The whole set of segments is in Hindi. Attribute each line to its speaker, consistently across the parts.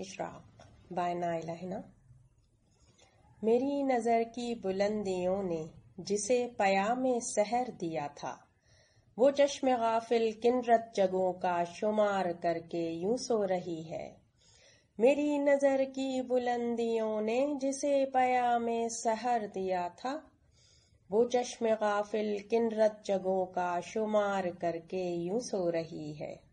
Speaker 1: इशराक, बाय नाइला मेरी नज़र की बुलंदियों ने जिसे पयाम सहर दिया था, वो चश्म गाफिल किनरत जगों का शुमार करके यूँ सो रही है। मेरी नज़र की बुलंदियों ने जिसे पयाम सहर दिया था, वो चश्म गाफिल किनरत जगों का शुमार करके यूँ सो रही है।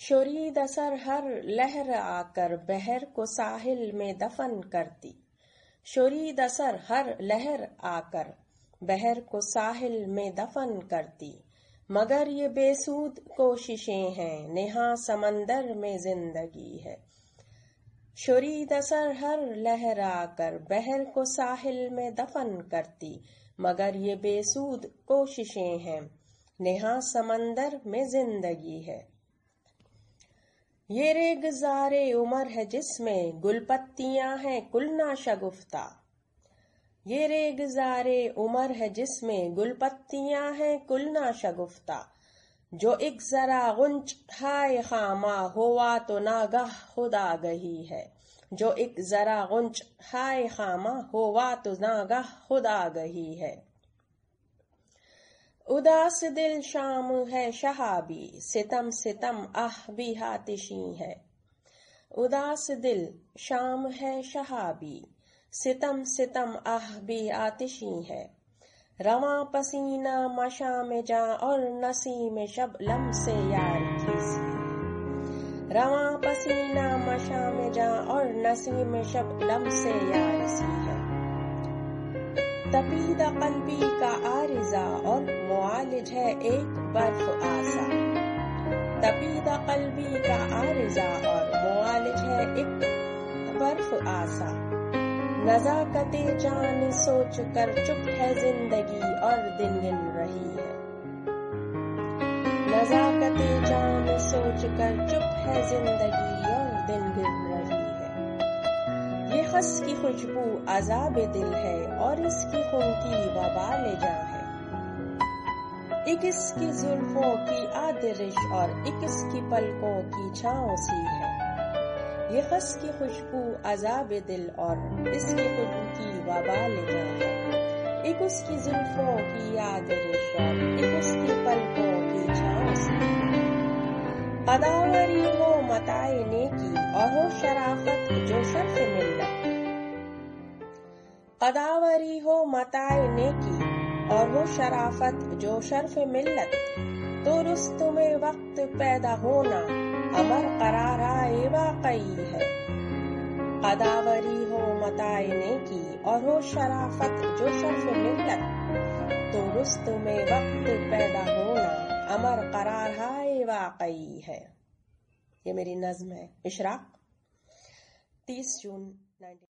Speaker 1: शोरीद दसर हर लहर आकर बहर को साहिल में दफन करती। शोरीद दसर हर लहर आकर बहर को साहिल में दफन करती। मगर ये बेसूद कोशिशें हैं, नेहा समंदर में ज़िंदगी है। शोरीद दसर हर लहर आकर बहर को साहिल में दफन करती, मगर ये बेसूद कोशिशें हैं, नेहा समंदर में ज़िंदगी है। ये रे गुजारे उमर है जिसमें गुलपत्तियाँ हैं कुलना शगुफ्ता ये रे गुजारे उमर है जिसमें गुलपत्तियाँ हैं कुलना शगुफ्ता जो एक जरा गुंच हाय खामा हुआ तो नागाह खुदा गही है। जो एक जरा गुंच हाय खामा हुआ तो नागाह खुदा गही है। उदास दिल शाम है शहाबी, सितम सितम आह भी हातिशी है। उदास दिल शाम है शहाबी, सितम सितम आह भी आतिशी है। रवा पसीना मशा में जा और नसी में शब लम से यार रवा पसीना मशा में जा और नसी में शब लम से यार सी तपीदा कल्बी का आरिजा और मुआलिज है एक बर्फ़ आसा। तपीदा कल्बी का आरिजा और मुआलिज है एक बर्फ़ आसा। नजाकते जान सोच कर चुप है ज़िंदगी और दिन गिन रही है। नजाकते जान सोच कर चुप है ज़िंदगी और दिन गिन रही ये हंस की खुशबू अजाब दिल है और इसकी खून की वबाल जा है। एक इसकी जुल्फों की आदरिश और एक इसकी पलकों की छाओ सी है। ये हंस की खुशबू अजाब दिल और इसकी खुद की वबाल जा है। एक उसकी जुल्फों की आदरिश और एक उसकी पलकों की छाओ सी है। अदावरी हो मताए नेकी और हो शराफत जो शर्फ मिल्लत अदावरी हो मताए नेकी और हो शराफत जो शर्फ मिल्लत तो रुस्त में वक्त पैदा होना अमर कराराए वाकई है। अदावरी हो मताए नेकी और हो शराफत जो शर्फ मिल्लत तो रुस्त में वक्त पैदा होना अमर करार वाकई है। ये मेरी नज्म है, इशराक, तीस जून 19